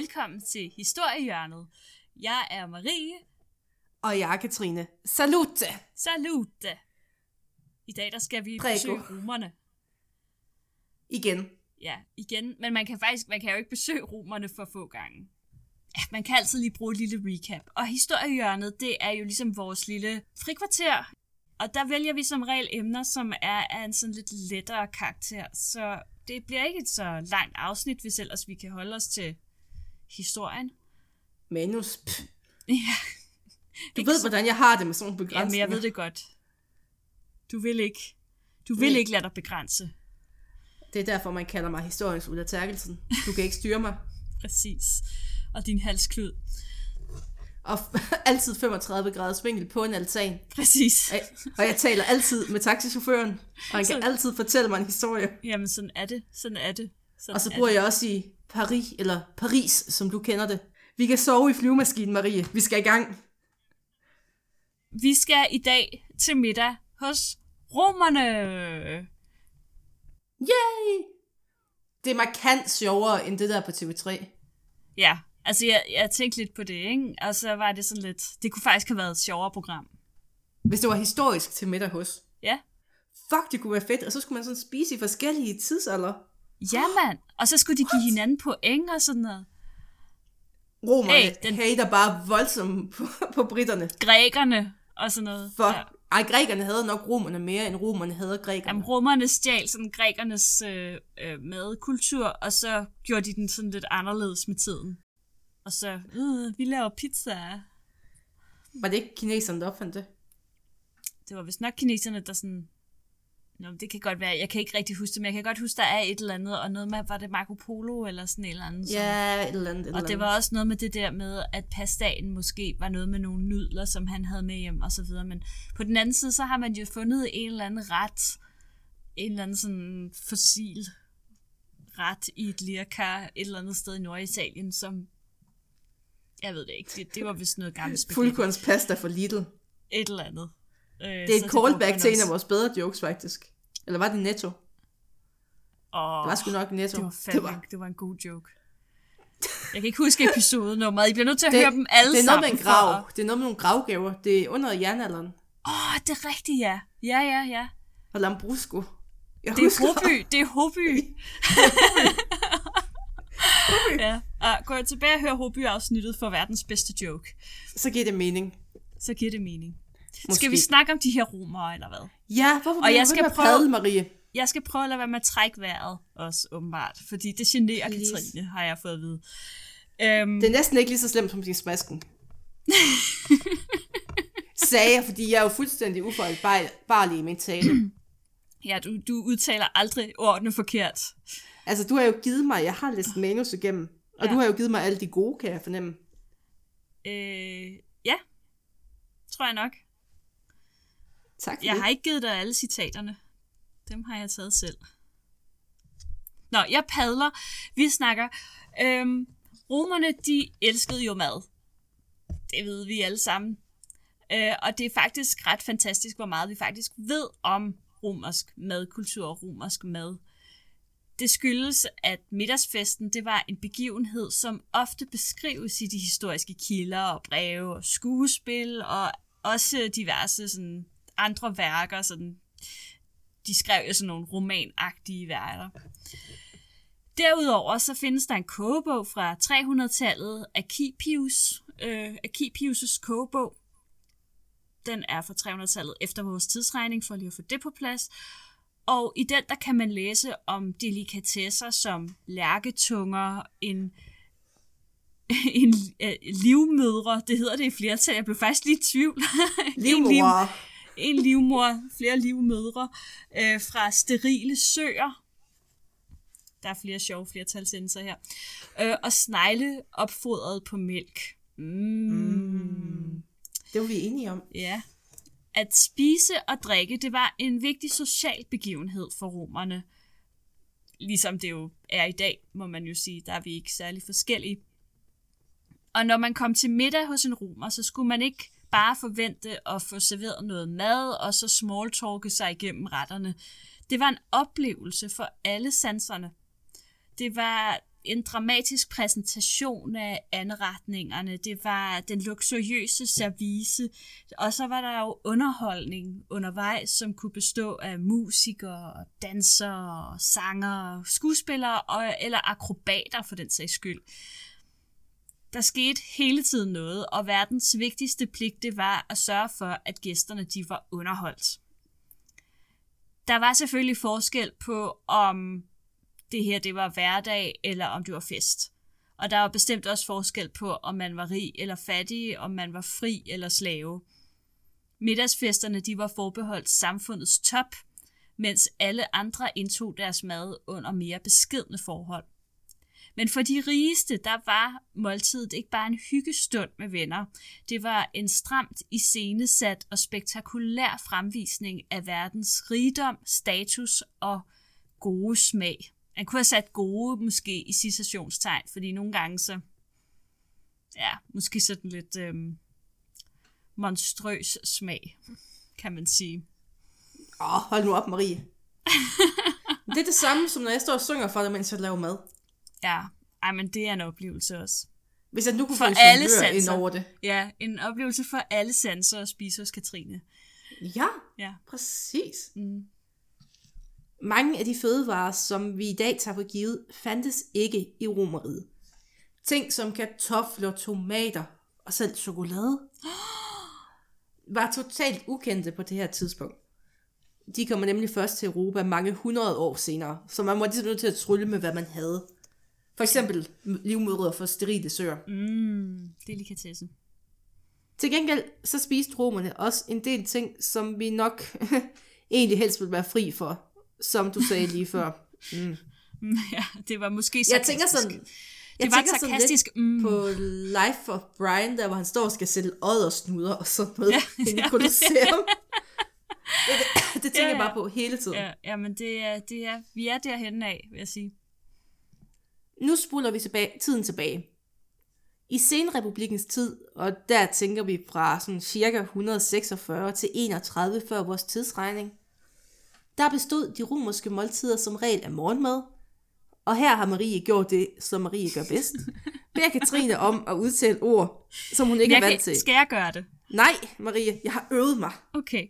Velkommen til Historiehjørnet. Jeg er Marie. Og jeg er Katrine. Salute! Salute! I dag der skal vi Prego. besøge romerne. Igen. Ja, igen. Men man kan faktisk man kan jo ikke besøge romerne for få gange. Ja, man kan altid lige bruge et lille recap. Og historiehjørnet, det er jo ligesom vores lille frikvarter. Og der vælger vi som regel emner, som er af en sådan lidt lettere karakter. Så det bliver ikke et så langt afsnit, hvis ellers vi kan holde os til historien. Manus. Pff. Ja, Du ved, hvordan jeg har det med sådan nogle ja men begrænsninger. jeg ved det godt. Du vil ikke. Du vil Nej. ikke lade dig begrænse. det er derfor, man kalder mig historiens Ulla Terkelsen. Du kan ikke styre mig. Præcis. Og din halsklud. Og altid 35 grader vinkel på en altan. Præcis. Og jeg, og jeg taler altid med taxichaufføren. Og han kan Så- altid fortælle mig en historie. Jamen, sådan er det. Sådan er det. Sådan Og så bor jeg også i Paris, eller Paris, som du kender det. Vi kan sove i flyvemaskinen, Marie. Vi skal i gang. Vi skal i dag til middag hos romerne. Yay! Det er markant sjovere end det der på TV3. Ja, altså jeg, jeg tænkte lidt på det, ikke? Og så var det sådan lidt... Det kunne faktisk have været et sjovere program. Hvis det var historisk til middag hos. Ja. Fuck, det kunne være fedt. Og så skulle man sådan spise i forskellige tidsalder. Ja, mand. Og så skulle de give hinanden point og sådan noget. Romerne Hey, den- hater bare voldsomt på, på britterne. Grækerne og sådan noget. For, ja. Ej, grækerne havde nok romerne mere, end romerne havde grækerne. Jamen, romerne stjal sådan grækernes øh, øh, madkultur, og så gjorde de den sådan lidt anderledes med tiden. Og så, øh, vi laver pizza. Var det ikke kineserne, der opfandt det? Det var vist nok kineserne, der sådan... Nå, det kan godt være, jeg kan ikke rigtig huske det, men jeg kan godt huske, der er et eller andet, og noget med, var det Marco Polo eller sådan et eller andet. som- Ja, et eller andet. Et Og eller det var også noget med det der med, at pastaen måske var noget med nogle nudler, som han havde med hjem og så videre. Men på den anden side, så har man jo fundet en eller anden ret, en eller anden sådan fossil ret i et lirkar et eller andet sted i Norditalien, som, jeg ved det ikke, det, det var vist noget gammelt spaghetti. Fuldkornspasta for Lidl. Et eller andet. Øh, Det er et callback til en af vores bedre jokes, faktisk. Eller var det Netto? Oh, Det var sgu nok Netto. det var fandme, det var, det var en god joke. Jeg kan ikke huske episodenummeret. I bliver nødt til at det, høre dem alle det er noget med en for grav. at- Det er noget med nogle gravgaver. Det er under jernalderen. Åh, oh, det er rigtigt, ja. Ja, ja, ja. Og Lambrusco. Jeg Det er husker- Hoby. Det er Hoby. ja. Og jeg tilbage og hører Hoby-afsnittet for verdens bedste joke, Så giver det mening. så giver det mening. Måske. Skal vi snakke om de her romere, eller hvad? Ja, hvorfor Og jeg skal prøve- padle, Marie? Jeg skal prøve at lade være med at trække vejret også, åbenbart. Fordi det generer Please. Katrine, har jeg fået at vide. Øhm, Det er næsten ikke lige så slemt som din smasken. Sagde jeg, fordi jeg er jo fuldstændig ufejlbarlig i min tale. ja, du, du udtaler aldrig ordene forkert. Altså, du har jo givet mig, jeg har læst manus igennem, og Ja. du har jo givet mig alle de gode, kan jeg fornemme. Øh, ja, tror jeg nok. Tak for Jeg det. har ikke givet dig alle citaterne. Dem har jeg taget selv. Nå, jeg padler. Vi snakker. Øhm, romerne, de elskede jo mad. Det ved vi alle sammen. Øh, og det er faktisk ret fantastisk, hvor meget vi faktisk ved om romersk madkultur og romersk mad. Det skyldes, at middagsfesten det var en begivenhed, som ofte beskrives i de historiske kilder og breve og skuespil og også diverse sådan, andre værker. Sådan, de skrev jo sådan nogle romanagtige værker. Derudover så findes der en kogebog fra 300-tallet, Archipius, øh, Archipius' kogebog. Den er fra 300-tallet efter vores tidsregning, for lige at få det på plads. Og i den, der kan man læse om delikatesser som lærketunger, en, en øh, livmødre, det hedder det i flertal, jeg blev faktisk lige i tvivl. en, liv, Livmor. En livmor, flere livmødre, øh, fra sterile søer. Der er flere sjove flertalsendelser her. Øh, og snegle opfodret på mælk. Mm. Det var vi enige om. Ja. At spise og drikke, det var en vigtig social begivenhed for romerne. Ligesom det jo er i dag, må man jo sige, der er vi ikke særlig forskellige. Og når man kom til middag hos en romer, så skulle man ikke bare forvente at få serveret noget mad, og så smalltalke sig igennem retterne. Det var en oplevelse for alle sanserne. Det var en dramatisk præsentation af anretningerne. Det var den luksuriøse service, og så var der jo underholdning undervejs, som kunne bestå af musikere, dansere, sanger, skuespillere og, eller akrobater for den sags skyld. Der skete hele tiden noget, og verdens vigtigste pligt det var at sørge for, at gæsterne de var underholdt. Der var selvfølgelig forskel på, om det her det var hverdag, eller om det var fest. Og der var bestemt også forskel på, om man var rig eller fattig, om man var fri eller slave. Middagsfesterne de var forbeholdt samfundets top, mens alle andre indtog deres mad under mere beskedne forhold. Men for de rigeste, der var måltidet ikke bare en hyggestund med venner. Det var en stramt iscenesat og spektakulær fremvisning af verdens rigdom, status og gode smag. Han kunne have sat gode måske i citationstegn, fordi nogle gange så, ja, måske sådan lidt øhm, monstrøs smag, kan man sige. Åh, oh, hold nu op, Marie. det er det samme, som når jeg står og synger for dig, mens jeg laver mad. Ja, ej, men det er en oplevelse også. Hvis jeg nu kunne For få alle jonglør ind over det. Ja, en oplevelse for alle sanser at spise hos Katrine. Ja, Ja. præcis. Mm. Mange af de fødevarer, som vi i dag tager for givet, fandtes ikke i romeriet. Ting som kartofler, tomater og selv chokolade var totalt ukendte på det her tidspunkt. De kommer nemlig først til Europa mange hundrede år senere, så man var ligesom nødt til at trylle med, hvad man havde. For eksempel livmødre for sterile søer. Mm, delikatessen. Til gengæld så spiste romerne også en del ting, som vi nok egentlig helst ville være fri for, som du sagde lige før. Mm. Ja, det var måske Jeg sarkastisk. tænker sådan, jeg det var tænker et sådan sarkastisk lidt mm. på Life of Brian, der hvor han står og skal sælge oddersnuder og sådan noget Ja, ja. Colosseum. det, det, det tænker Ja, jeg ja. bare på hele tiden. Ja, ja, men det er, det er, vi er derhen af, vil jeg sige. Nu spoler vi tilbage, tiden tilbage. I senrepublikens tid, og der tænker vi fra sådan cirka 146 til 31 før vores tidsregning, der bestod de romerske måltider som regel af morgenmad, og her har Marie gjort det, som Marie gør bedst. Beder Katrine om at udtale ord, som hun ikke er Jeg vant kan, til. skal jeg gøre det? Nej, Marie, jeg har øvet mig. Okay,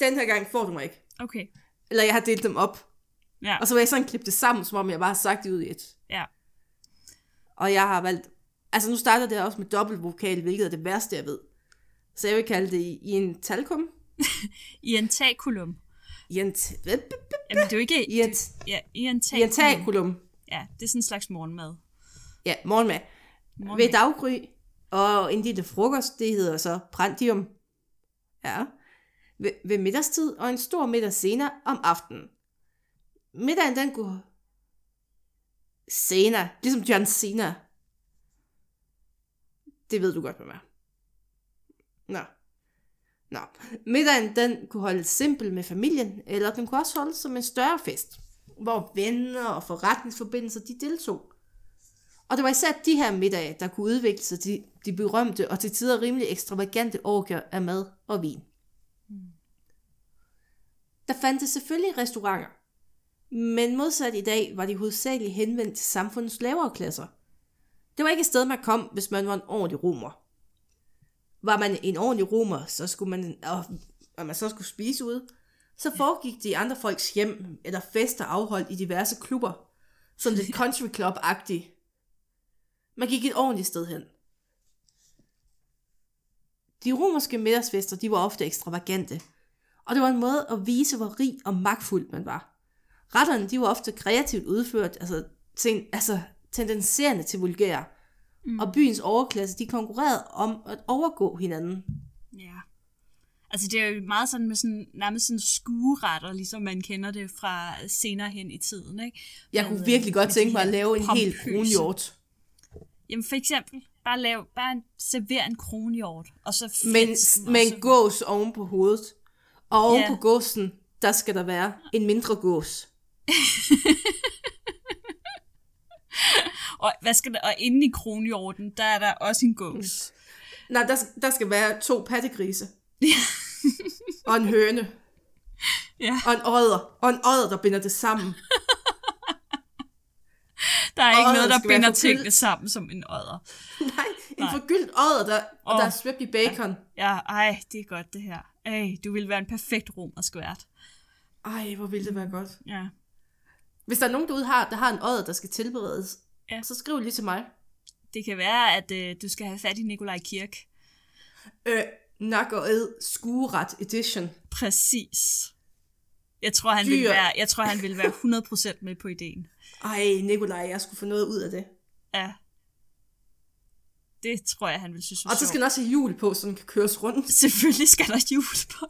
Den her gang får du mig ikke. okay. Eller jeg har delt dem op. Ja, Og så vil jeg sådan klippe det sammen, som om jeg bare har sagt det ud i et. ja. Og jeg har valgt... Altså nu starter det også med dobbeltvokal, hvilket er det værste, jeg ved. Så jeg vil kalde det i, i en talkum. I en takulum. I en, t- Jamen, det er jo ikke... I et, Ja, i en i en takulum. takulum. Ja, det er sådan en slags morgenmad. Ja, morgenmad. Morgenmad. Ved daggry og en lille frokost, det hedder så prandium. Ja. Ved, ved middagstid og en stor middag senere om aftenen. Middagen den kunne... Sena, ligesom John Cena. Det ved du godt, hvad er. Nå. Nå. Middagen den kunne holdes simpel med familien, eller den kunne også holdes som en større fest, hvor venner og forretningsforbindelser de deltog. Og det var især de her middage, der kunne udvikle sig til de berømte og til tider rimelig ekstravagante orker af mad og vin. Der fandtes selvfølgelig restauranter, men modsat i dag var de hovedsageligt henvendt til samfundets lavere klasser. Det var ikke et sted, man kom, hvis man var en ordentlig romer. Var man en ordentlig romer, så skulle man, og, og man så skulle spise ude, så foregik det i andre folks hjem, eller fester afholdt i diverse klubber, sådan lidt country club-agtigt. Man gik et ordentligt sted hen. De romerske middagsfester, de var ofte ekstravagante, og det var en måde at vise, hvor rig og magtfuld man var. Retterne, de var ofte kreativt udført, altså, ten, altså tendenserende til vulgære, mm. og byens overklasse, de konkurrerede om at overgå hinanden. Ja. Altså, det er jo meget sådan med sådan, nærmest sådan skueretter, ligesom man kender det fra senere hen i tiden, ikke? Jeg kunne virkelig godt tænke mig at lave en helt kronhjort. Jamen, for eksempel, bare lav, bare en, server en kronhjort, og så Men med en gås oven på hovedet. Og oven Ja. på gåsen, der skal der være en mindre gås. Og, hvad skal der, og inde i kronhjorten, der er der også en gås. Nej, der, der skal være to pattegrise. og en høne. Ja. Og en odder. Og en odder, der binder det sammen. Der er ikke noget, der binder tingene sammen som en odder. Nej, en Nej. forgyldt odder, der, og Åh. der er svøbt i bacon. Ja, ej, det er godt det her. Ej, du vil være en perfekt romersk vært. Ej, hvor ville det være godt. Ja. Hvis der er nogen derude, har, der har en odder, der skal tilberedes, Ja. så skriv lige til mig. Det kan være, at øh, du skal have fat i Nikolaj Kirk. Øh, nak og ed, skueret edition. Præcis. Jeg tror, han vil Dyr. være, jeg tror, han vil være 100% med på ideen. Ej, Nikolaj, jeg skulle få noget ud af det. Ja. Det tror jeg, han vil synes Og så skal den også have hjul på, så den kan køres rundt. Selvfølgelig skal der hjul på.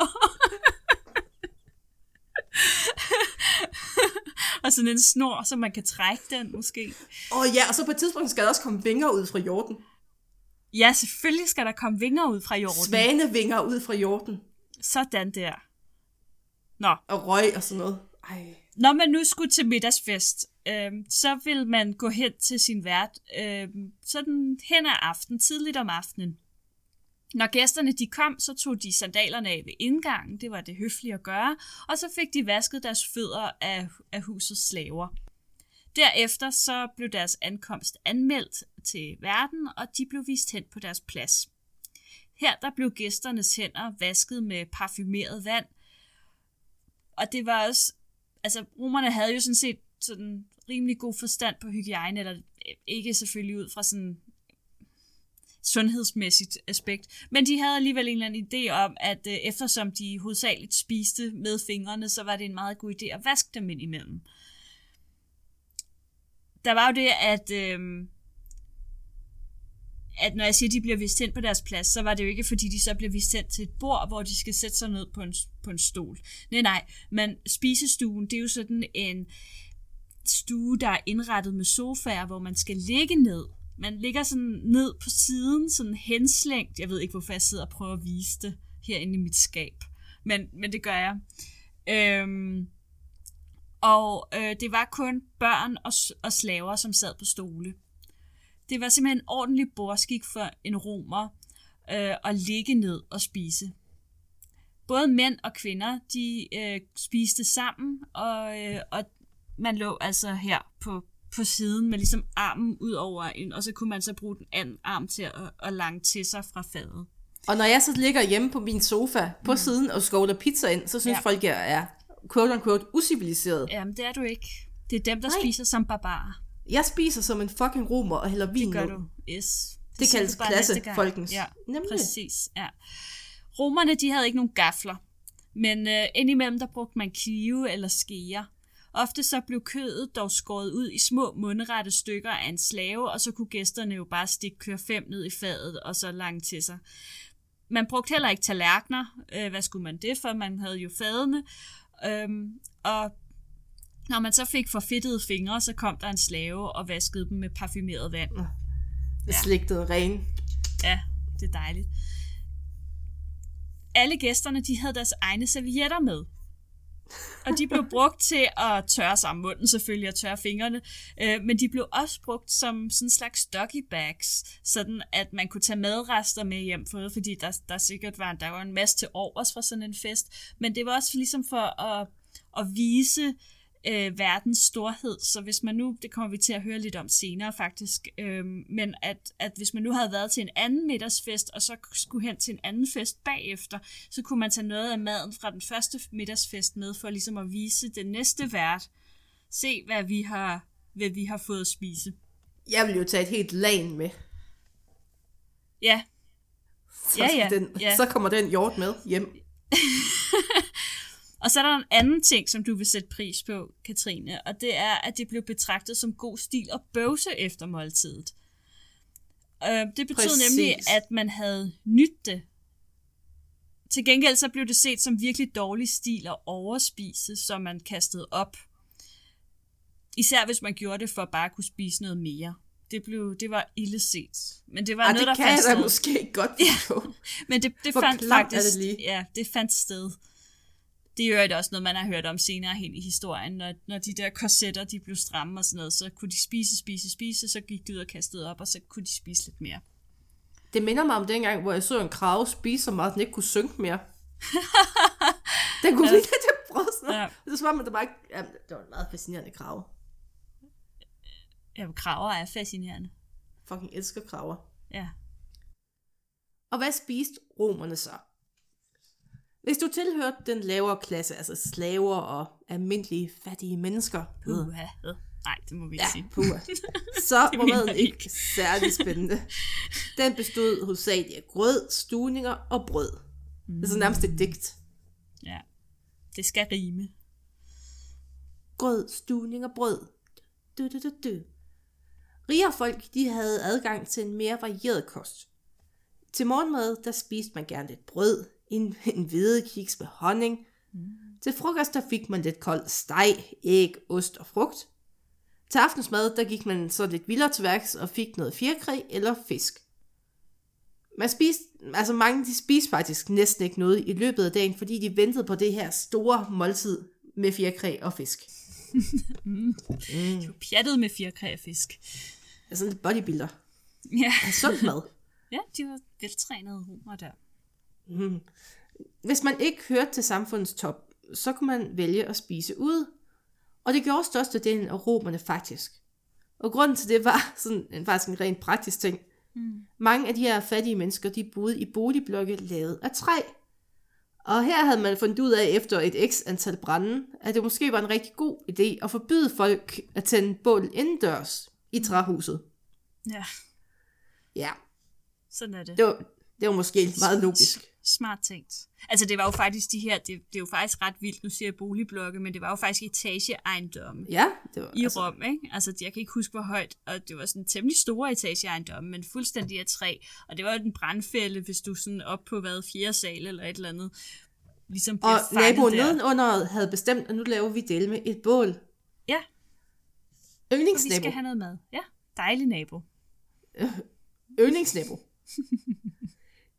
og sådan en snor, så man kan trække den måske. Og ja, og så på et tidspunkt skal der også komme vinger ud fra jorden. Ja, selvfølgelig skal der komme vinger ud fra jorden. Svanevinger ud fra jorden. Sådan der. Nå, Og røg og sådan noget. Ej. når man nu skulle til middagsfest, øh, så vil man gå hen til sin vært øh, sådan hen ad aften, tidligt om aftenen. Når gæsterne de kom, så tog de sandalerne af ved indgangen, det var det høflige at gøre, og så fik de vasket deres fødder af, af husets slaver. Derefter så blev deres ankomst anmeldt til verden, og de blev vist hen på deres plads. Her der blev gæsternes hænder vasket med parfumeret vand, og det var også, altså romerne havde jo sådan set sådan rimelig god forstand på hygiejne, eller øh, ikke selvfølgelig ud fra sådan sundhedsmæssigt aspekt, men de havde alligevel en eller anden idé om, at øh, eftersom de hovedsageligt spiste med fingrene, så var det en meget god idé at vaske dem ind imellem. Der var jo det, at, øh, at når jeg siger, at de bliver vist hen på deres plads, så var det jo ikke, fordi de så bliver vist hen til et bord, hvor de skal sætte sig ned på en, på en stol. Nej, nej, men spisestuen, det er jo sådan en stue, der er indrettet med sofaer, hvor man skal ligge ned. Man ligger sådan ned på siden, sådan henslængt. Jeg ved ikke, hvorfor jeg sidder og prøver at vise det herinde i mit skab. Men, men det gør jeg. Øhm, og øh, det var kun børn og, og slaver, som sad på stole. Det var simpelthen en ordentlig bordskik for en romer øh, at ligge ned og spise. Både mænd og kvinder, de øh, spiste sammen, og, øh, og man lå altså her på, på siden med ligesom armen ud over en, og så kunne man så bruge den anden arm til at, at lange til sig fra fadet. Og når jeg så ligger hjemme på min sofa på mm. siden og skovler pizza ind, så synes Ja. folk, jeg er quote unquote usiviliseret. Ja. Jamen, det er du ikke. Det er dem, der Nej. spiser som barbarer. Jeg spiser som en fucking romer og hælder vin Det gør ned. du. Yes. Det siger kaldes klasse, folkens. Ja, Nemlig. præcis. Ja. Romerne, de havde ikke nogen gafler, men øh, indimellem, der brugte man knive eller skeer. Ofte så blev kødet dog skåret ud i små mundrette stykker af en slave, og så kunne gæsterne jo bare stikke køre fem ned i fadet og så lange til sig. Man brugte heller ikke tallerkener. Øh, hvad skulle man det for? Man havde jo fadene. Øhm, og når man så fik forfedtede fingre, så kom der en slave og vaskede dem med parfumeret vand. Jeg sligtede ren. Ja, det er dejligt. Alle gæsterne, de havde deres egne servietter med. Og de blev brugt til at tørre sig munden selvfølgelig og tørre fingrene, øh, men de blev også brugt som sådan en slags doggy bags, sådan at man kunne tage madrester med hjem for fordi der, der sikkert var, der var en masse til overs fra sådan en fest, men det var også ligesom for at, at vise øh, verdens storhed, så hvis man nu, det kommer vi til at høre lidt om senere faktisk, øh, men at, at hvis man nu havde været til en anden middagsfest, og så skulle hen til en anden fest bagefter, så kunne man tage noget af maden fra den første middagsfest med, for ligesom at vise den næste vært, se hvad vi har, hvad vi har fået at spise. Jeg vil jo tage et helt lag med. Ja, Så, Ja, ja, Den, ja. så kommer den hjort med hjem. Og så er der en anden ting, som du vil sætte pris på, Katrine, og det er, at det blev betragtet som god stil at bøvse efter måltidet. Øh, det betød Præcis. nemlig, at man havde nyt det. Til gengæld så blev det set som virkelig dårlig stil at overspise, så man kastede op. Især hvis man gjorde det for at bare kunne spise noget mere. Det, blev, det var ille set. Men det var Ej, noget, det der kan jeg fandt da sted. måske godt forstå. Men det, det Hvor fandt er det faktisk, lige? ja, det fandt sted. Det er jo også noget, man har hørt om senere hen i historien, når, når de der korsetter, de blev stramme og sådan noget, så kunne de spise, spise, spise, så gik de ud og kastede op, og så kunne de spise lidt mere. Det minder mig om dengang, hvor jeg så en krave spise så meget, at den ikke kunne synke mere. den kunne virkelig til brød sådan Ja. ja. Det var at der bare ikke... Ja, det var en meget fascinerende krave. Ja, kraver er fascinerende. Fucking elsker kraver. Ja. Og hvad spiste romerne så? Hvis du tilhørte den lavere klasse, altså slaver og almindelige fattige mennesker, Uh. Nej, det må vi ikke ja, sige. puha, så Det var maden jeg ikke særlig spændende. Den bestod hovedsageligt af grød, stuninger og brød. Det er så nærmest et digt. Ja. Det skal rime. grød, stuning og brød. Du, du, du, du. Rigere folk, de havde adgang til en mere varieret kost. Til morgenmad, der spiste man gerne lidt brød, en, en hvide kiks med honning. Mm. Til frokost, der fik man lidt kold steg, æg, ost og frugt. Til aftensmad, der gik man så lidt vildere til værks og fik noget fjerkræ eller fisk. Man spiste, altså mange de spiste faktisk næsten ikke noget i løbet af dagen, fordi de ventede på det her store måltid med fjerkræ og fisk. De var pjattet med fjerkræfisk. Altså lidt bodybuilder. Ja. Sund mad. ja, de var veltrænede romer der. Hvis man ikke hørte til samfundets top, så kunne man vælge at spise ude. Og det gjorde størstedelen af romerne faktisk. Og grunden til det var sådan en, faktisk en rent praktisk ting. Mm. Mange af de her fattige mennesker, de boede i boligblokke lavet af træ. Og her havde man fundet ud af efter et x antal brænde, at det måske var en rigtig god idé at forbyde folk at tænde bål indendørs i træhuset. Ja, Ja, sådan er det. det var, det var måske meget logisk. Smart tænkt. Altså, det var jo faktisk de her, det, det er jo faktisk ret vildt, nu siger jeg boligblokke, men det var jo faktisk etageejendomme Ja, det var i altså. Rom, ikke? Altså, jeg kan ikke huske, hvor højt, og det var sådan temmelig store etageejendomme, men fuldstændig af træ. Og det var jo en brandfælde, hvis du sådan op på, hvad, fjerde sal eller et eller andet, ligesom bliver Og naboen der. nedenunder havde bestemt, at nu laver vi del med et bål. Ja, og vi skal have noget mad. Ja, dejlig nabo. Yndlingsnabo.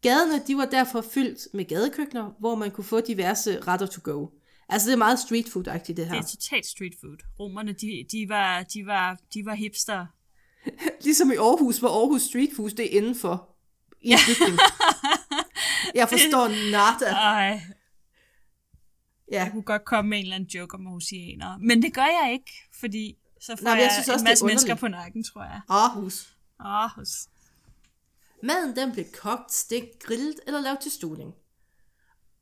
Gaderne, de var derfor fyldt med gadekøkkener, hvor man kunne få diverse retter to go. Altså, det er meget street food-agtigt, det Det her. er totalt street food. Romerne, de, de, var, de, var, de var hipster. Ligesom i Aarhus, hvor Aarhus street food, det er indenfor. I bygning. Jeg forstår nada. Ej, Ja, jeg kunne godt komme med en eller anden joke om aarhusianere. Men det gør jeg ikke, fordi så får Nej, jeg, jeg synes også, en det er masse mennesker på nakken, tror jeg. Aarhus. Aarhus. Maden den blev kogt, stegt, grillet eller lavet til stuning.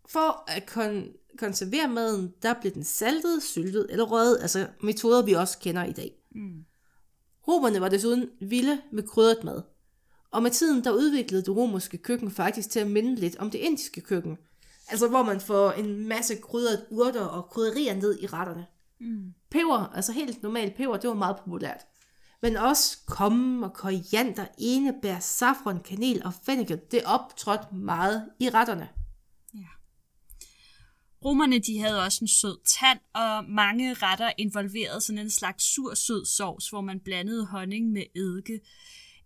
For at kon- konservere maden, der blev den saltet, syltet eller røget, altså metoder vi også kender i dag. Mm. Romerne var desuden vilde med krydret mad. Og med tiden der udviklede det romerske køkken faktisk til at minde lidt om det indiske køkken. Altså hvor man får en masse krydret urter og krydderier ned i retterne. Mm. Peber, altså helt normalt peber, det var meget populært. Men også kommen og koriander, enebær, safran, kanel og fennikel, det optrådte meget i retterne. Ja. Romerne, de havde også en sød tand, og mange retter involverede sådan en slags sur-sød sovs, hvor man blandede honning med eddike,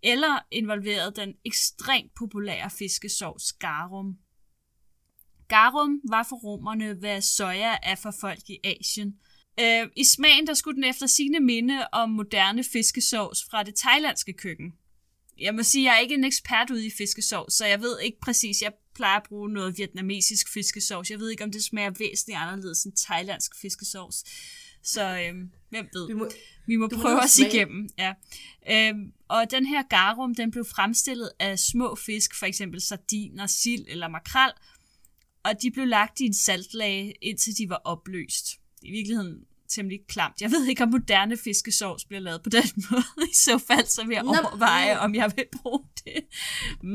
eller involverede den ekstremt populære fiskesovs garum. Garum var for romerne, hvad soja er for folk i Asien. Øh, I smagen der skulle den efter sine minde om moderne fiskesovs fra det thailandske køkken. Jeg må sige, jeg er ikke en ekspert ude i fiskesovs, så jeg ved ikke præcis. Jeg plejer at bruge noget vietnamesisk fiskesovs. Jeg ved ikke, om det smager væsentligt anderledes end thailandsk fiskesovs. Så øhm, hvem ved. Vi må, Vi må prøve os smage. igennem. Ja. Øhm, og den her garum, den blev fremstillet af små fisk, for eksempel sardiner, sild eller makrel, og de blev lagt i en saltlage, indtil de var opløst. I virkeligheden temmelig klamt. Jeg ved ikke, om moderne fiskesovs bliver lavet på den måde. I så fald, så vil jeg Nå, overveje, om jeg vil bruge det. Mm,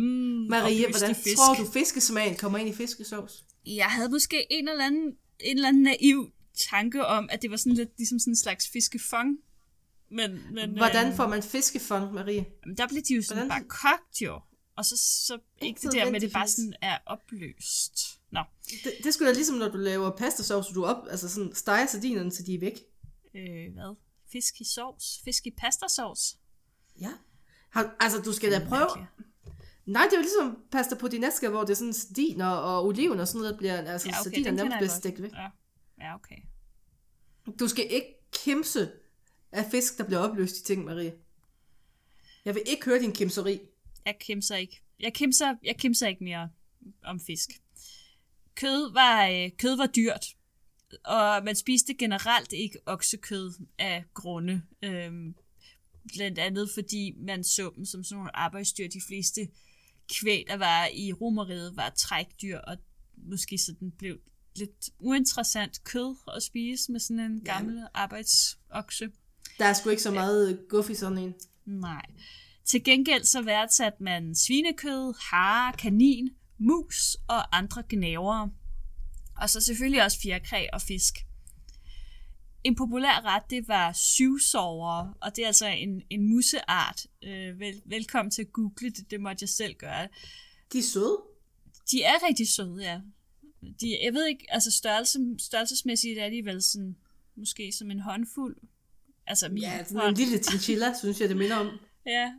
Marie, hvordan fisk. tror du fiskesmagen kommer ind i fiskesovs? Jeg havde måske en eller anden, en eller anden naiv tanke om, at det var sådan lidt ligesom sådan en slags fiskefong. Men, men Hvordan øh, får man fiskefang, Marie? Der blev de jo sådan Hvordan- bare kogt jo. Og så, så ikke det der med, at det bare sådan er opløst. Nå, Det, det skulle da ligesom, når du laver pastasauce, du op, altså sådan steger sardinerne, så de er væk. øh, hvad? Fisk i sovs? Fisk i pastasauce? Ja. Har, altså, du skal da prøve... Mærkeligt. Nej, det er jo ligesom pasta på dinesca, hvor det er sådan sardiner og oliven og sådan noget, der bliver, altså Ja, okay, sardiner kender bliver stegt væk. Ja. ja, okay. Du skal ikke kimse af fisk, der bliver opløst i ting, Marie. Jeg vil ikke høre din kimseri. Jeg kimser ikke. Jeg kimser, jeg kimser ikke mere om fisk. Kød var, øh, kød var dyrt, og man spiste generelt ikke oksekød af grunde. Øhm, blandt andet fordi man så dem som sådan nogle arbejdsdyr. De fleste kvæg, der var i romeriet, var trækdyr, og måske sådan blev lidt uinteressant kød at spise med sådan en Ja. gammel arbejdsokse. Der er sgu ikke så meget guff i sådan en. Nej. Til gengæld så værdsatte man svinekød, hare, kanin, mus og andre gnavere. Og så selvfølgelig også fjerkræ og fisk. En populær ret, det var syvsovere, og det er altså en, en museart. Øh, vel, velkommen til at google det, det måtte jeg selv gøre. De er søde. De er rigtig søde, ja. De, jeg ved ikke, altså størrelse, størrelsesmæssigt er de vel sådan, måske som en håndfuld. Altså min Ja, sådan en lille chinchilla, synes jeg, det minder om. Ja.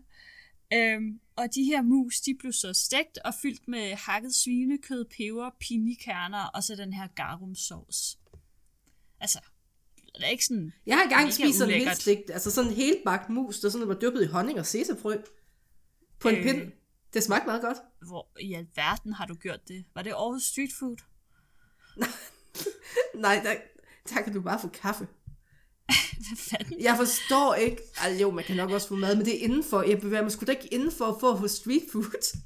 Øhm, og de her mus, de blev så stegt og fyldt med hakket svinekød, peber, pinjekerner og så den her garumsauce. Altså, det er ikke sådan... Jeg har engang spist sådan en helt stigt, altså sådan en helt bagt mus, der sådan var dyppet i honning og sesafrø på en Øh. pind. Det smagte meget godt. Hvor i alverden har du gjort det? Var det Aarhus Street Food? Nej, der, der kan du bare få kaffe. Hvad fanden? Jeg forstår ikke. Altså jo, man kan nok også få mad, men det er indenfor. Jeg bevæger mig sgu da ikke indenfor for at få street food.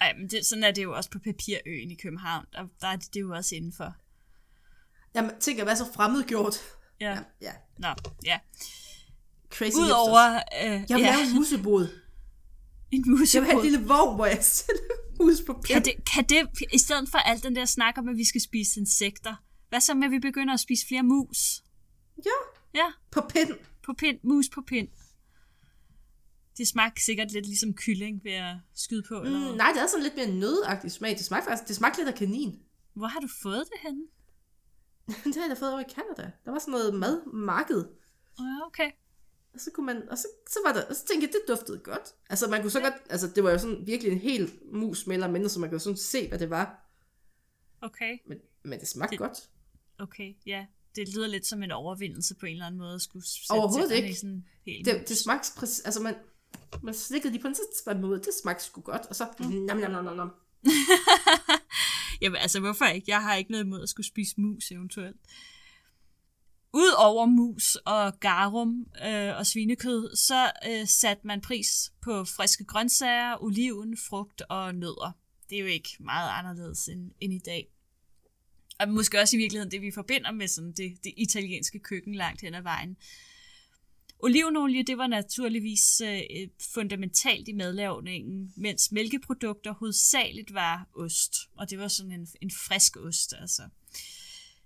Ej, men det, sådan er det jo også på Papirøen i København. Der, der er det, det jo også indenfor. Jamen, tænk at være så fremmedgjort. Ja. Ja, ja. Nå, ja. Crazy Udover øh. Jeg vil ja, lave en musebod. en Jeg vil have musebod. en lille vogn, hvor jeg sætter mus på pind. Kan det, kan det, i stedet for alt den der snak om, at vi skal spise insekter, hvad så med, at vi begynder at spise flere mus? Ja, Ja, på pind. på pind, mus på pind. Det smagte sikkert lidt ligesom kylling ved at skyde på, eller Mm, hvad? nej, det er sådan lidt mere nødagtig smag. Det smagte faktisk, det smagte lidt af kanin. Hvor har du fået det henne? det har jeg fået over i Canada. Der var sådan noget madmarked. Ja, okay. Og så kunne man, og så, så var der, og så tænkte jeg, det duftede godt. Altså man kunne så godt, altså det var jo sådan virkelig en hel mus mere eller mindre, så man kunne sådan se, hvad det var. Okay, Men, men det smagte Det- godt. okay, ja. Det lyder lidt som en overvindelse på en eller anden måde at skulle sætte Overhovedet ikke. sådan en hel Det, det smagte præcis, altså man, man slikkede lige på den, så var man ud, det smagte sgu godt, og så, mm. nam, nam, nam, nam, nam. Jamen altså, hvorfor ikke? Jeg har ikke noget imod at skulle spise mus eventuelt. Udover mus og garum øh, og svinekød, så øh, satte man pris på friske grøntsager, oliven, frugt og nødder. Det er jo ikke meget anderledes end, end i dag. Og måske også i virkeligheden det, vi forbinder med sådan det, det italienske køkken langt hen ad vejen. Olivenolie, det var naturligvis øh, fundamentalt i madlavningen, mens mælkeprodukter hovedsageligt var ost. Og det var sådan en, en frisk ost, altså.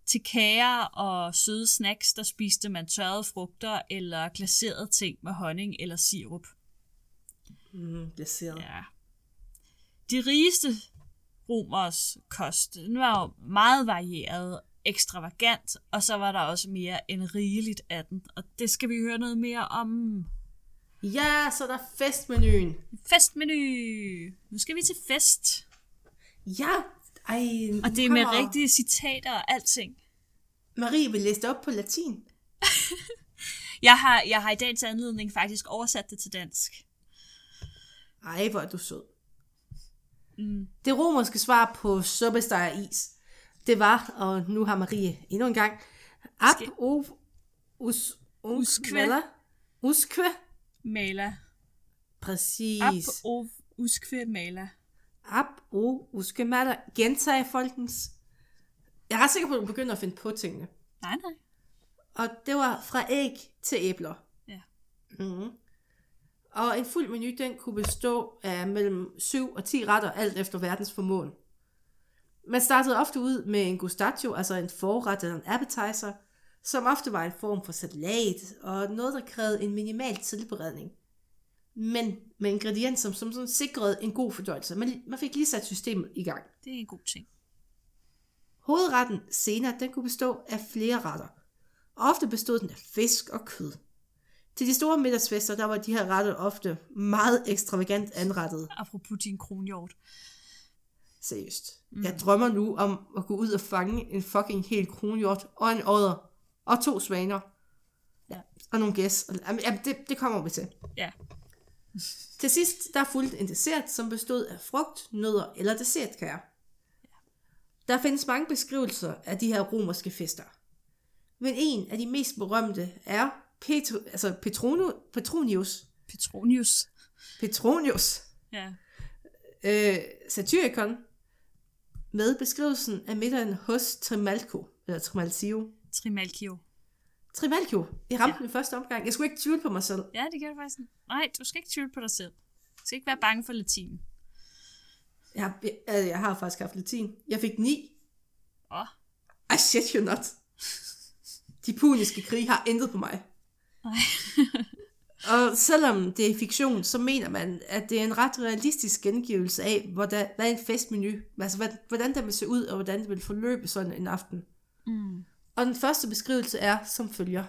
Til kager og søde snacks, der spiste man tørrede frugter eller glaserede ting med honning eller sirup. Mm, glaseret. Ja. De rigeste romers kost, den var jo meget varieret, ekstravagant, og så var der også mere end rigeligt af den. Og det skal vi høre noget mere om. ja, så er der festmenuen. Festmenu! Nu skal vi til fest. Ja, ej, Og det er med kommer- rigtige citater og alting. Marie vil læse det op på latin. Jeg har, jeg har i dagens anledning faktisk oversat det til dansk. Ej, hvor er du sød. Mm. Det romerske svar på suppesteger is, det var, og nu har Marie endnu en gang, ab o us Uskve. Uskve. Mala. Præcis. Ab o uskve mala. Ab o uske maler. Gentag folkens. Jeg er ret sikker på, at du begynder at finde på tingene. Nej, nej. Og det var fra æg til æbler. Ja. Mm. Og en fuld menu, den kunne bestå af mellem 7 og 10 retter, alt efter verdens formåen. Man startede ofte ud med en gustaccio, altså en forret eller en appetizer, som ofte var en form for salat, og noget, der krævede en minimal tilberedning. Men med ingredienser, som sådan sikrede en god fordøjelse. Man, man fik lige sat systemet i gang. Det er en god ting. Hovedretten senere, den kunne bestå af flere retter. Ofte bestod den af fisk og kød. Til de store middagsfester, der var de her retter ofte meget ekstravagant anrettet. Apropos din kronhjort. Seriøst. Mm. Jeg drømmer nu om at gå ud og fange en fucking hel kronhjort og en odder og to svaner. Ja. Og nogle gæs. Jamen, det, det kommer vi til. Ja. Til sidst, der fulgte en dessert, som bestod af frugt, nødder eller dessertkager. Der findes mange beskrivelser af de her romerske fester. Men en af de mest berømte er Petro, altså Petrono, Petronius, Petronius. Petronius, Ja. øh, Satyricon, med beskrivelsen af middagen hos Trimalco, eller Trimalcio. Trimalchio. Trimalco, jeg ramte ja. den første omgang. Jeg skulle ikke tvivle på mig selv. Ja, det gør du faktisk. Nej, du skal ikke tvivle på dig selv. Du skal ikke være bange for latin. Jeg har, jeg, altså, jeg har faktisk haft latin. Jeg fik 9. Åh, I shit you not. De puniske krige har intet på mig. Og selvom det er fiktion, så mener man, at det er en ret realistisk gengivelse af, hvordan, hvad en festmenu, altså hvad, hvordan den vil se ud, og hvordan det vil forløbe sådan en aften. Mm. Og den første beskrivelse er som følger.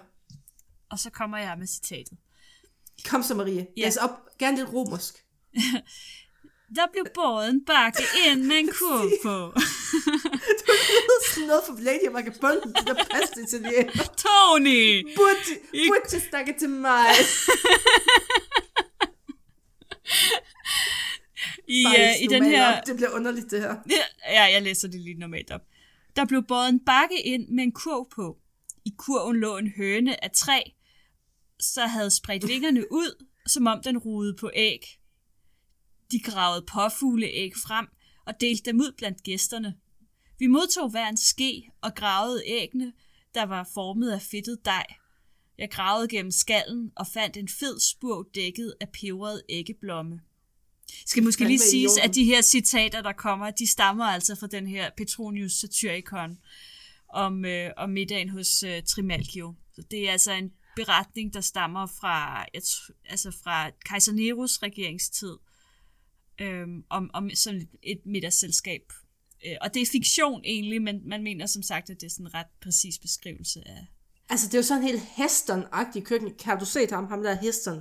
Og så kommer jeg med citatet. Kom så, Marie. Ja. Læs op. Gerne lidt romersk. Der blev båret en bakke ind med en kurv på. Du lyder sådan noget fra Lady of Vagabond, det der pasta italiener. Tony! Burde, burde snakke til mig. I, uh, i den her... op. Det bliver underligt, det her. Ja, jeg læser det lige normalt op. Der blev båret en bakke ind med en kurv på. I kurven lå en høne af træ, så havde spredt vingerne ud, som om den rugede på æg. De gravede påfugleæg frem og delte dem ud blandt gæsterne. Vi modtog hver en ske og gravede æggene, der var formet af fedtet dej. Jeg gravede gennem skallen og fandt en fed spur dækket af peberet æggeblomme. Skal måske lige siges, idioten. at de her citater, der kommer, de stammer altså fra den her Petronius Satyricon om, øh, om middagen hos øh, Trimalchio. Så det er altså en beretning, der stammer fra, jeg altså fra kejser Neros regeringstid, øhm, om, om sådan et, et middagsselskab. Øh, og det er fiktion egentlig, men man mener som sagt, at det er sådan en ret præcis beskrivelse af... Altså, det er jo sådan en helt Heston-agtig køkken. Har du set ham, ham der Heston?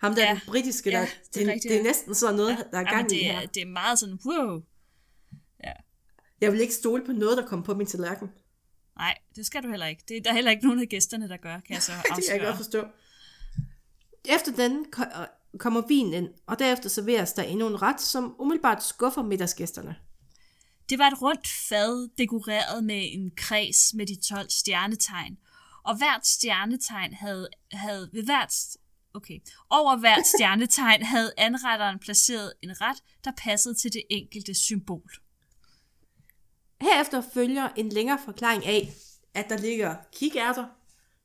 Ham der Ja. ja. den britiske, Ja, der, det er det, rigtigt, det er ja. næsten sådan noget, der er Ja, gang i det, her. er, det er meget sådan, wow. Jeg vil ikke stole på noget, der kommer på min tallerken. Nej, det skal du heller ikke. Det er der er heller ikke nogen af gæsterne, der gør, kan jeg så Det kan jeg afsløre. godt forstå. Efter den ko- kommer vinen ind, og derefter serveres der endnu en ret, som umiddelbart skuffer middagsgæsterne. Det var et rundt fad, dekoreret med en kreds med de 12 stjernetegn. Og hvert stjernetegn havde, havde ved hvert, okay, over hvert stjernetegn havde anretteren placeret en ret, der passede til det enkelte symbol. Herefter følger en længere forklaring af, at der ligger kikærter,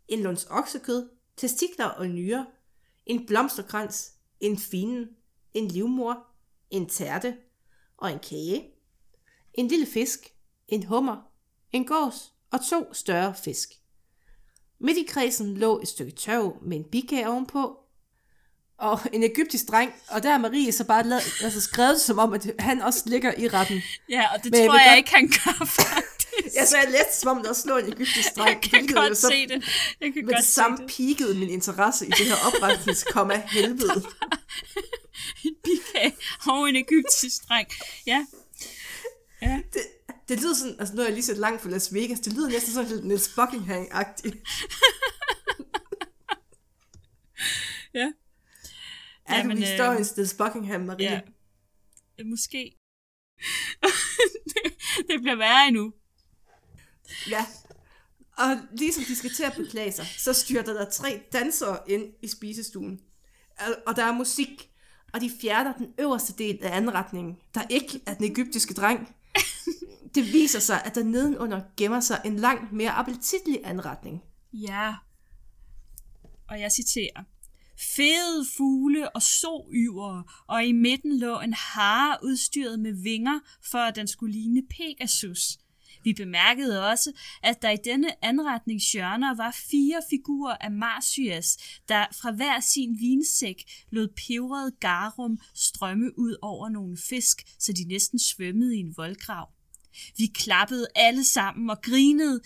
en lunds oksekød, testikler og nyrer, en blomsterkrans, en finen, en livmor, en tærte og en kage, en lille fisk, en hummer, en gås og to større fisk. Midt i kredsen lå et stykke tørv med en bikage ovenpå, og en egyptisk dreng, og der er Marie så bare lavet, altså skrevet som om, at han også ligger i retten. Ja, og det Men jeg tror vil jeg godt- ikke, han gør faktisk. Jeg sagde let, som om der også lå en egyptisk dreng. Jeg kan godt så se det. Jeg kan Med godt det se samme det. peakede min interesse i det her oprensningskomma helvede. En bikage og en egyptisk dreng. Ja. Ja. Det, lyder sådan, altså nu har jeg lige set langt fra Las Vegas, det lyder næsten sådan lidt Niels Buckingham-agtigt. Ja. Er Jamen, du øh, historiens Niels Buckingham, Marie? Ja. Øh, Måske. det, det bliver værre endnu. ja. Og ligesom de skal til at beklage sig, så styrter der tre dansere ind i spisestuen. Og- Og der er musik, og de fjerner den øverste del af anretningen, der ikke er den egyptiske dreng. Det viser sig, at der nedenunder gemmer sig en langt mere appetitlig anretning. Ja. Og jeg citerer. Fede fugle og soyver, og i midten lå en hare udstyret med vinger, for at den skulle ligne Pegasus. Vi bemærkede også, at der i denne anretning hjørner var fire figurer af Marsyas, der fra hver sin vinsæk lod peberet garum strømme ud over nogle fisk, så de næsten svømmede i en voldgrav. Vi klappede alle sammen og grinede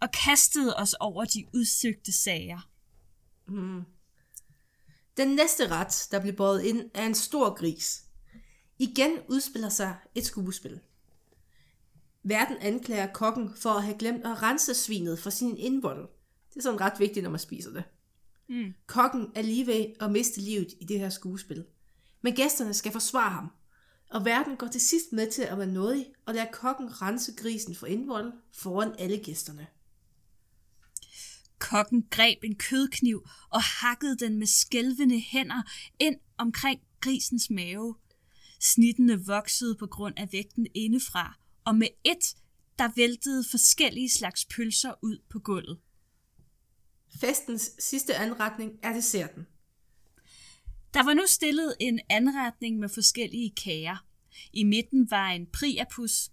og kastede os over de udsøgte sager. Den næste ret, der bliver båret ind, er en stor gris. Igen udspiller sig et skuespil. Verden anklager kokken for at have glemt at rense svinet for sin indvold. Det er sådan ret vigtigt, når man spiser det. Mm. Kokken er lige ved at miste livet i det her skuespil. Men gæsterne skal forsvare ham. Og verden går til sidst med til at være nådig og lader kokken rense grisen for indvold foran alle gæsterne. Kokken greb en kødkniv og hakkede den med skælvende hænder ind omkring grisens mave. Snittene voksede på grund af vægten indefra, og med et, der væltede forskellige slags pølser ud på gulvet. Festens sidste anretning er desserten. Der var nu stillet en anretning med forskellige kager. I midten var en priapus,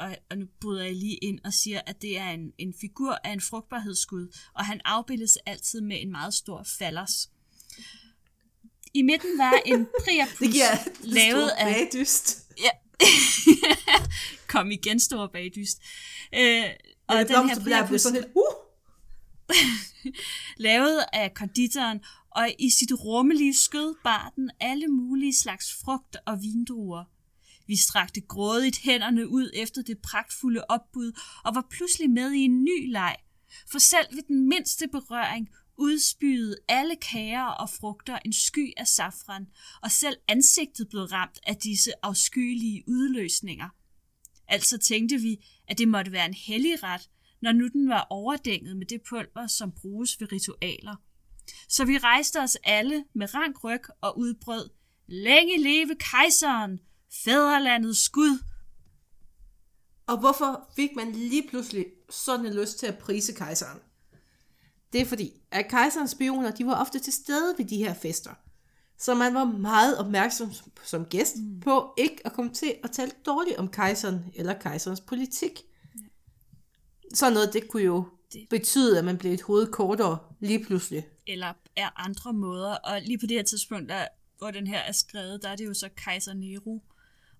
og, og nu bryder jeg lige ind og siger, at det er en, en figur af en frugtbarhedsgud, og han afbildes altid med en meget stor fallers. I midten var en priapus Det giver lavet af... bagdyst. Ja. Kom igen, stor bagdyst. Øh, og den her priapus sådan lidt, uh! lavet af konditoren, og i sit rummelige skød bar den alle mulige slags frugt og vindruer. Vi strakte grådigt hænderne ud efter det pragtfulde opbud og var pludselig med i en ny leg. For selv ved den mindste berøring udspyede alle kager og frugter en sky af safran, og selv ansigtet blev ramt af disse afskyelige udløsninger. Altså tænkte vi, at det måtte være en hellig ret, når nu den var overdænget med det pulver, som bruges ved ritualer. Så vi rejste os alle med rank ryg og udbrød, længe leve kejseren, fædrelandets skud. Og hvorfor fik man lige pludselig sådan en lyst til at prise kejseren? Det er fordi, at kejserens spioner, de var ofte til stede ved de her fester. Så man var meget opmærksom som gæst mm. på ikke at komme til at tale dårligt om kejseren eller kejserens politik. Sådan noget, det kunne jo Det- betyde, at man blev et hoved kortere lige pludselig. Eller er andre måder. Og lige på det her tidspunkt, der, hvor den her er skrevet, der er det jo så kejser Nero.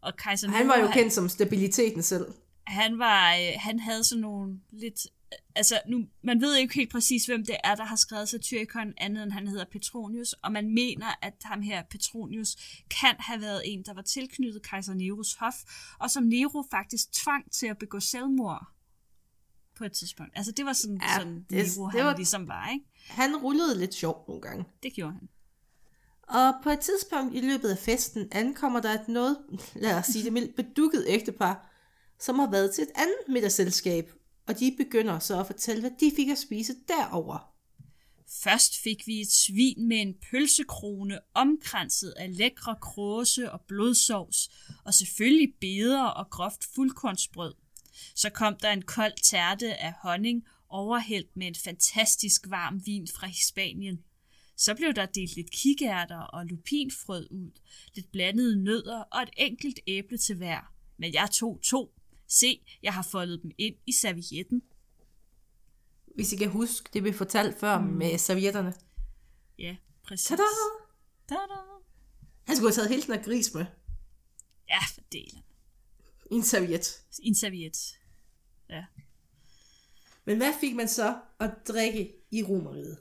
Og kejser Han var jo kendt som stabiliteten selv. han var, øh, han havde sådan nogle lidt, altså nu, man ved ikke helt præcis, hvem det er, der har skrevet Satyricon, andet end han hedder Petronius, og man mener, at ham her Petronius kan have været en, der var tilknyttet kejser Neros hof, og som Nero faktisk tvang til at begå selvmord på et tidspunkt. Altså det var sådan, Ja, sådan det- Nero, det han var- ligesom var, ikke? Han rullede lidt sjovt nogle gange. Det gjorde han. Og på et tidspunkt i løbet af festen ankommer der et noget, lad os sige det mildt, bedukket ægtepar, som har været til et andet middagsselskab, og de begynder så at fortælle, hvad de fik at spise derover. Først fik vi et svin med en pølsekrone omkranset af lækre kråse og blodsovs, og selvfølgelig beder og groft fuldkornsbrød. Så kom der en kold tærte af honning, overhældt med en fantastisk varm vin fra Hispanien. Så blev der delt lidt kikærter og lupinfrød ud, lidt blandede nødder og et enkelt æble til hver. Men jeg tog to. Se, jeg har foldet dem ind i servietten. Hvis I kan huske det, vi fortalte før mm. med servietterne. Ja, præcis. Tada! Tada! Han skulle have taget hele den her gris med Ja, for delen. I en serviet. I en serviet. Ja. Men hvad fik man så at drikke i romeriet?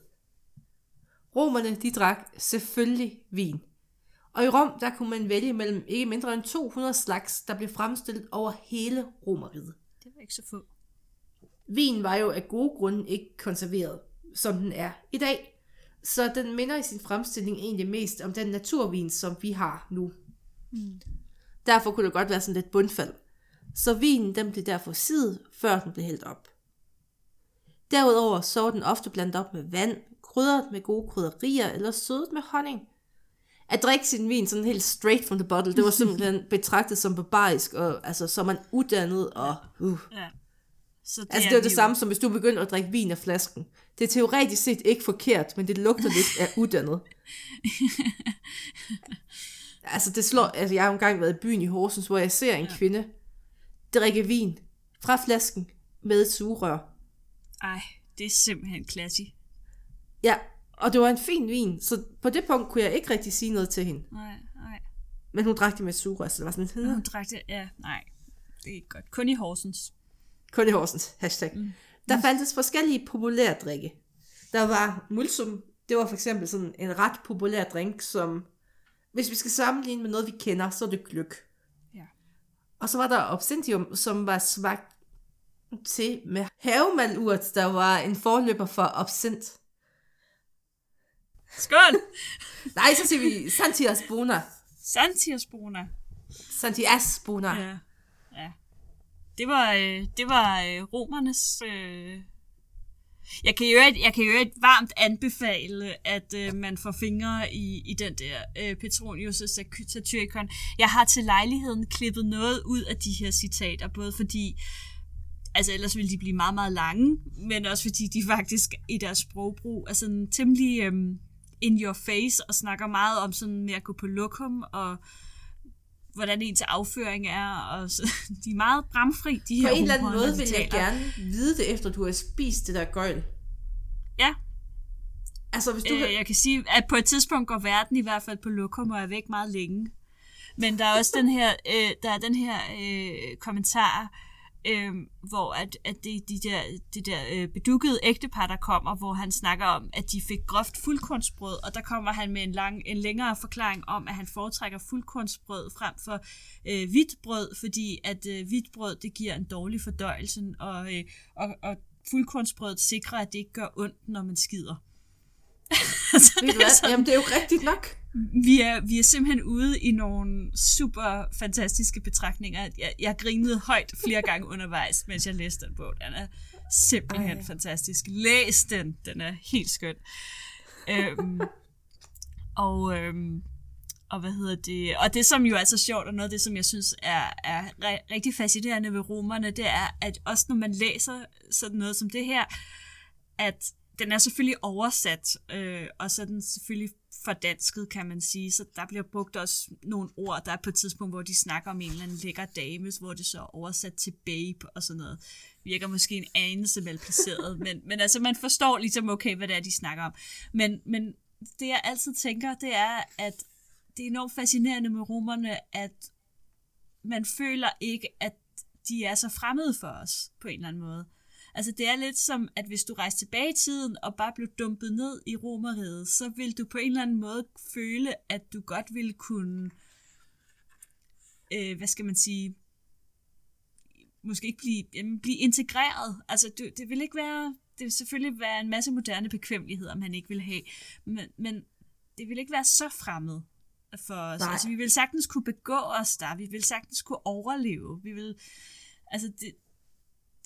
Romerne, de drak selvfølgelig vin. Og i Rom, der kunne man vælge mellem ikke mindre end 200 slags, der blev fremstillet over hele romeriet. Det var ikke så få. Vin var jo af gode grunde ikke konserveret, som den er i dag. Så den minder i sin fremstilling egentlig mest om den naturvin, som vi har nu. Mm. Derfor kunne det godt være sådan lidt bundfald. Så vinen den blev derfor sidet, før den blev hældt op. Derudover så var den ofte blandet op med vand, krydret med gode krydderier eller sødet med honning. At drikke sin vin sådan helt straight from the bottle, det var simpelthen betragtet som barbarisk, og altså så man uddannet og... Uh. Ja. Så det Altså det er det samme som hvis du begynder at drikke vin af flasken. Det er teoretisk set ikke forkert, men det lugter lidt af uddannet. altså det slår, altså jeg har engang været i byen i Horsens, hvor jeg ser en ja. kvinde drikke vin fra flasken med et sugerør. Ej, det er simpelthen classy. Ja, og det var en fin vin, så på det punkt kunne jeg ikke rigtig sige noget til hende. Nej, nej. Men hun drak det med sugerør, så det var sådan lidt, hun drak det, ja, nej. Det er ikke godt. Kun i Horsens. kun i Horsens, hashtag. Mm. Der fandtes forskellige populære drikke. Der var mulsum, det var for eksempel sådan en ret populær drink, som, hvis vi skal sammenligne med noget, vi kender, så er det gløk. Ja. Og så var der absinthium, som var smagt til med havemalurt, der var en forløber for absint. Skål! Nej, så siger vi Santias Bona. Santias Bona. Ja. Ja. ja. Det var, øh, det var øh, romernes... Øh... Jeg kan jo et, jeg kan jo et varmt anbefale, at øh, man får fingre i, i den der øh, Petronius Satyricon. Jeg har til lejligheden klippet noget ud af de her citater, både fordi, altså ellers ville de blive meget, meget lange, men også fordi de faktisk i deres sprogbrug er sådan temmelig øh, in your face, og snakker meget om sådan med at gå på lokum, og hvordan ens afføring er, og så, de er meget bramfri, de På her en eller anden måde de vil jeg gerne vide det, efter du har spist det der gøjl. Ja, Altså, hvis du... øh, jeg kan sige, at på et tidspunkt går verden i hvert fald på lokum, og er væk meget længe. Men der er også den her, øh, der er den her øh, kommentar, øh, hvor at, at det de der, de der øh, bedukkede ægtepar, der kommer, hvor han snakker om, at de fik groft fuldkornsbrød, og der kommer han med en, lang, en længere forklaring om, at han foretrækker fuldkornsbrød frem for øh, hvidt brød, fordi at øh, hvidt brød, det giver en dårlig fordøjelse, og, øh, og, og fuldkornsbrødet sikrer, at det ikke gør ondt, når man skider. så Ved det er sådan- Jamen, det er jo rigtigt nok. Vi er, vi er simpelthen ude i nogle super fantastiske betragtninger. Jeg, jeg grinede højt flere gange undervejs, mens jeg læste den bog. Den er simpelthen Ej. Fantastisk. Læs den. Den er helt skøn. øhm, og, øhm, og hvad hedder det? Og det, som jo er så sjovt, og noget af det, som jeg synes er, er rigtig fascinerende ved romerne, det er, at også når man læser sådan noget som det her, at den er selvfølgelig oversat, øh, og så er den selvfølgelig fordansket, kan man sige. Så der bliver brugt også nogle ord. Der er på et tidspunkt, hvor de snakker om en eller anden lækker dame, hvor det så er oversat til babe og sådan noget. Virker måske en anelse malplaceret, men, men altså man forstår ligesom okay, hvad det er, de snakker om. Men, men det jeg altid tænker, det er, at det er enormt fascinerende med romerne, at man føler ikke, at de er så fremmede for os, på en eller anden måde. Altså det er lidt som, at hvis du rejste tilbage i tiden og bare blev dumpet ned i romeriet, så vil du på en eller anden måde føle, at du godt ville kunne, øh, hvad skal man sige, måske ikke blive, jamen, blive integreret. Altså du, det vil ikke være, det vil selvfølgelig være en masse moderne bekvemmeligheder, man ikke vil have, men, men det vil ikke være så fremmed for os. Nej. Altså vi vil sagtens kunne begå os der, vi vil sagtens kunne overleve, vi vil, altså det,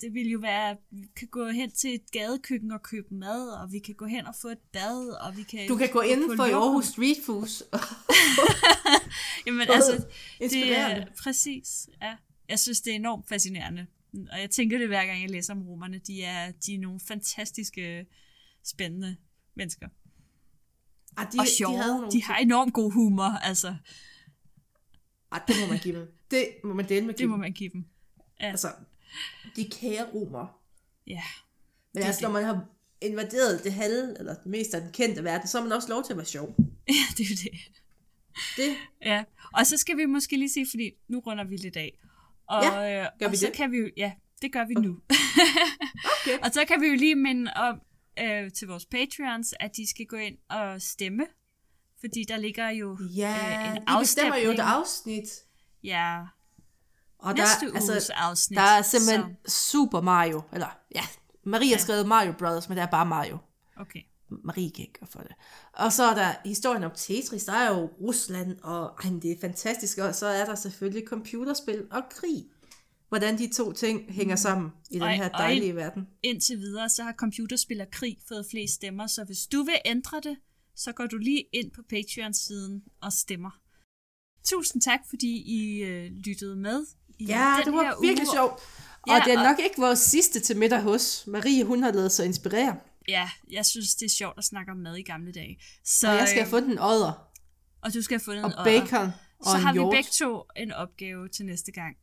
det vil jo være, vi kan gå hen til et gadekøkken og købe mad, og vi kan gå hen og få et bad, og vi kan... Du kan gå på inden for i. Aarhus Street Foods. Jamen altså, det er præcis, ja. Jeg synes, det er enormt fascinerende. Og jeg tænker det hver gang, jeg læser om romerne. De er, de er nogle fantastiske, spændende mennesker. Ah, de, og sjove. De, De, havde nogle de har enormt god humor, altså. Ah, det må man give dem. Det må man dele med Det give må dem. man give dem. Ja, Altså, de kære romer. ja. Men Det altså, når man har invaderet det halve, eller det meste af den kendte verden, så har man også lov til at være sjov. ja det er jo det. Det, Ja, og så skal vi måske lige sige, fordi nu runder vi lidt af. Og, Ja, øh, gør og vi så det? kan vi ja, det gør vi nu. Okay. og så kan vi jo lige minde om øh, til vores Patreons, at de skal gå ind og stemme. Fordi der ligger jo ja, øh, en de bestemmer jo et afstemning. afsnit. Ja, Og næste der, altså, afsnit. der er simpelthen Så, Super Mario. Eller, ja, Marie har skrevet Mario Brothers, men det er bare Mario. okay. Marie kan ikke for det. Og så er der historien om Tetris, der er jo Rusland, og ej, det er fantastisk, og så er der selvfølgelig computerspil og krig. Hvordan de to ting hænger sammen i den Og- her og dejlige en- verden. Indtil videre, så har computerspil og krig fået flest stemmer, så hvis du vil ændre det, så går du lige ind på Patreon-siden og stemmer. Tusind tak, fordi I øh, lyttede med. Ja, det var virkelig uge. sjovt. Og Ja, det er og- nok ikke vores sidste til middag hos. Marie, hun har lavet sig inspirere. Ja, jeg synes, det er sjovt at snakke om mad i gamle dage. Så, Og jeg skal øh, have fundet en odder. og du skal have fundet Og en odder. bacon. Og Så har vi hjort. begge to en opgave til næste gang.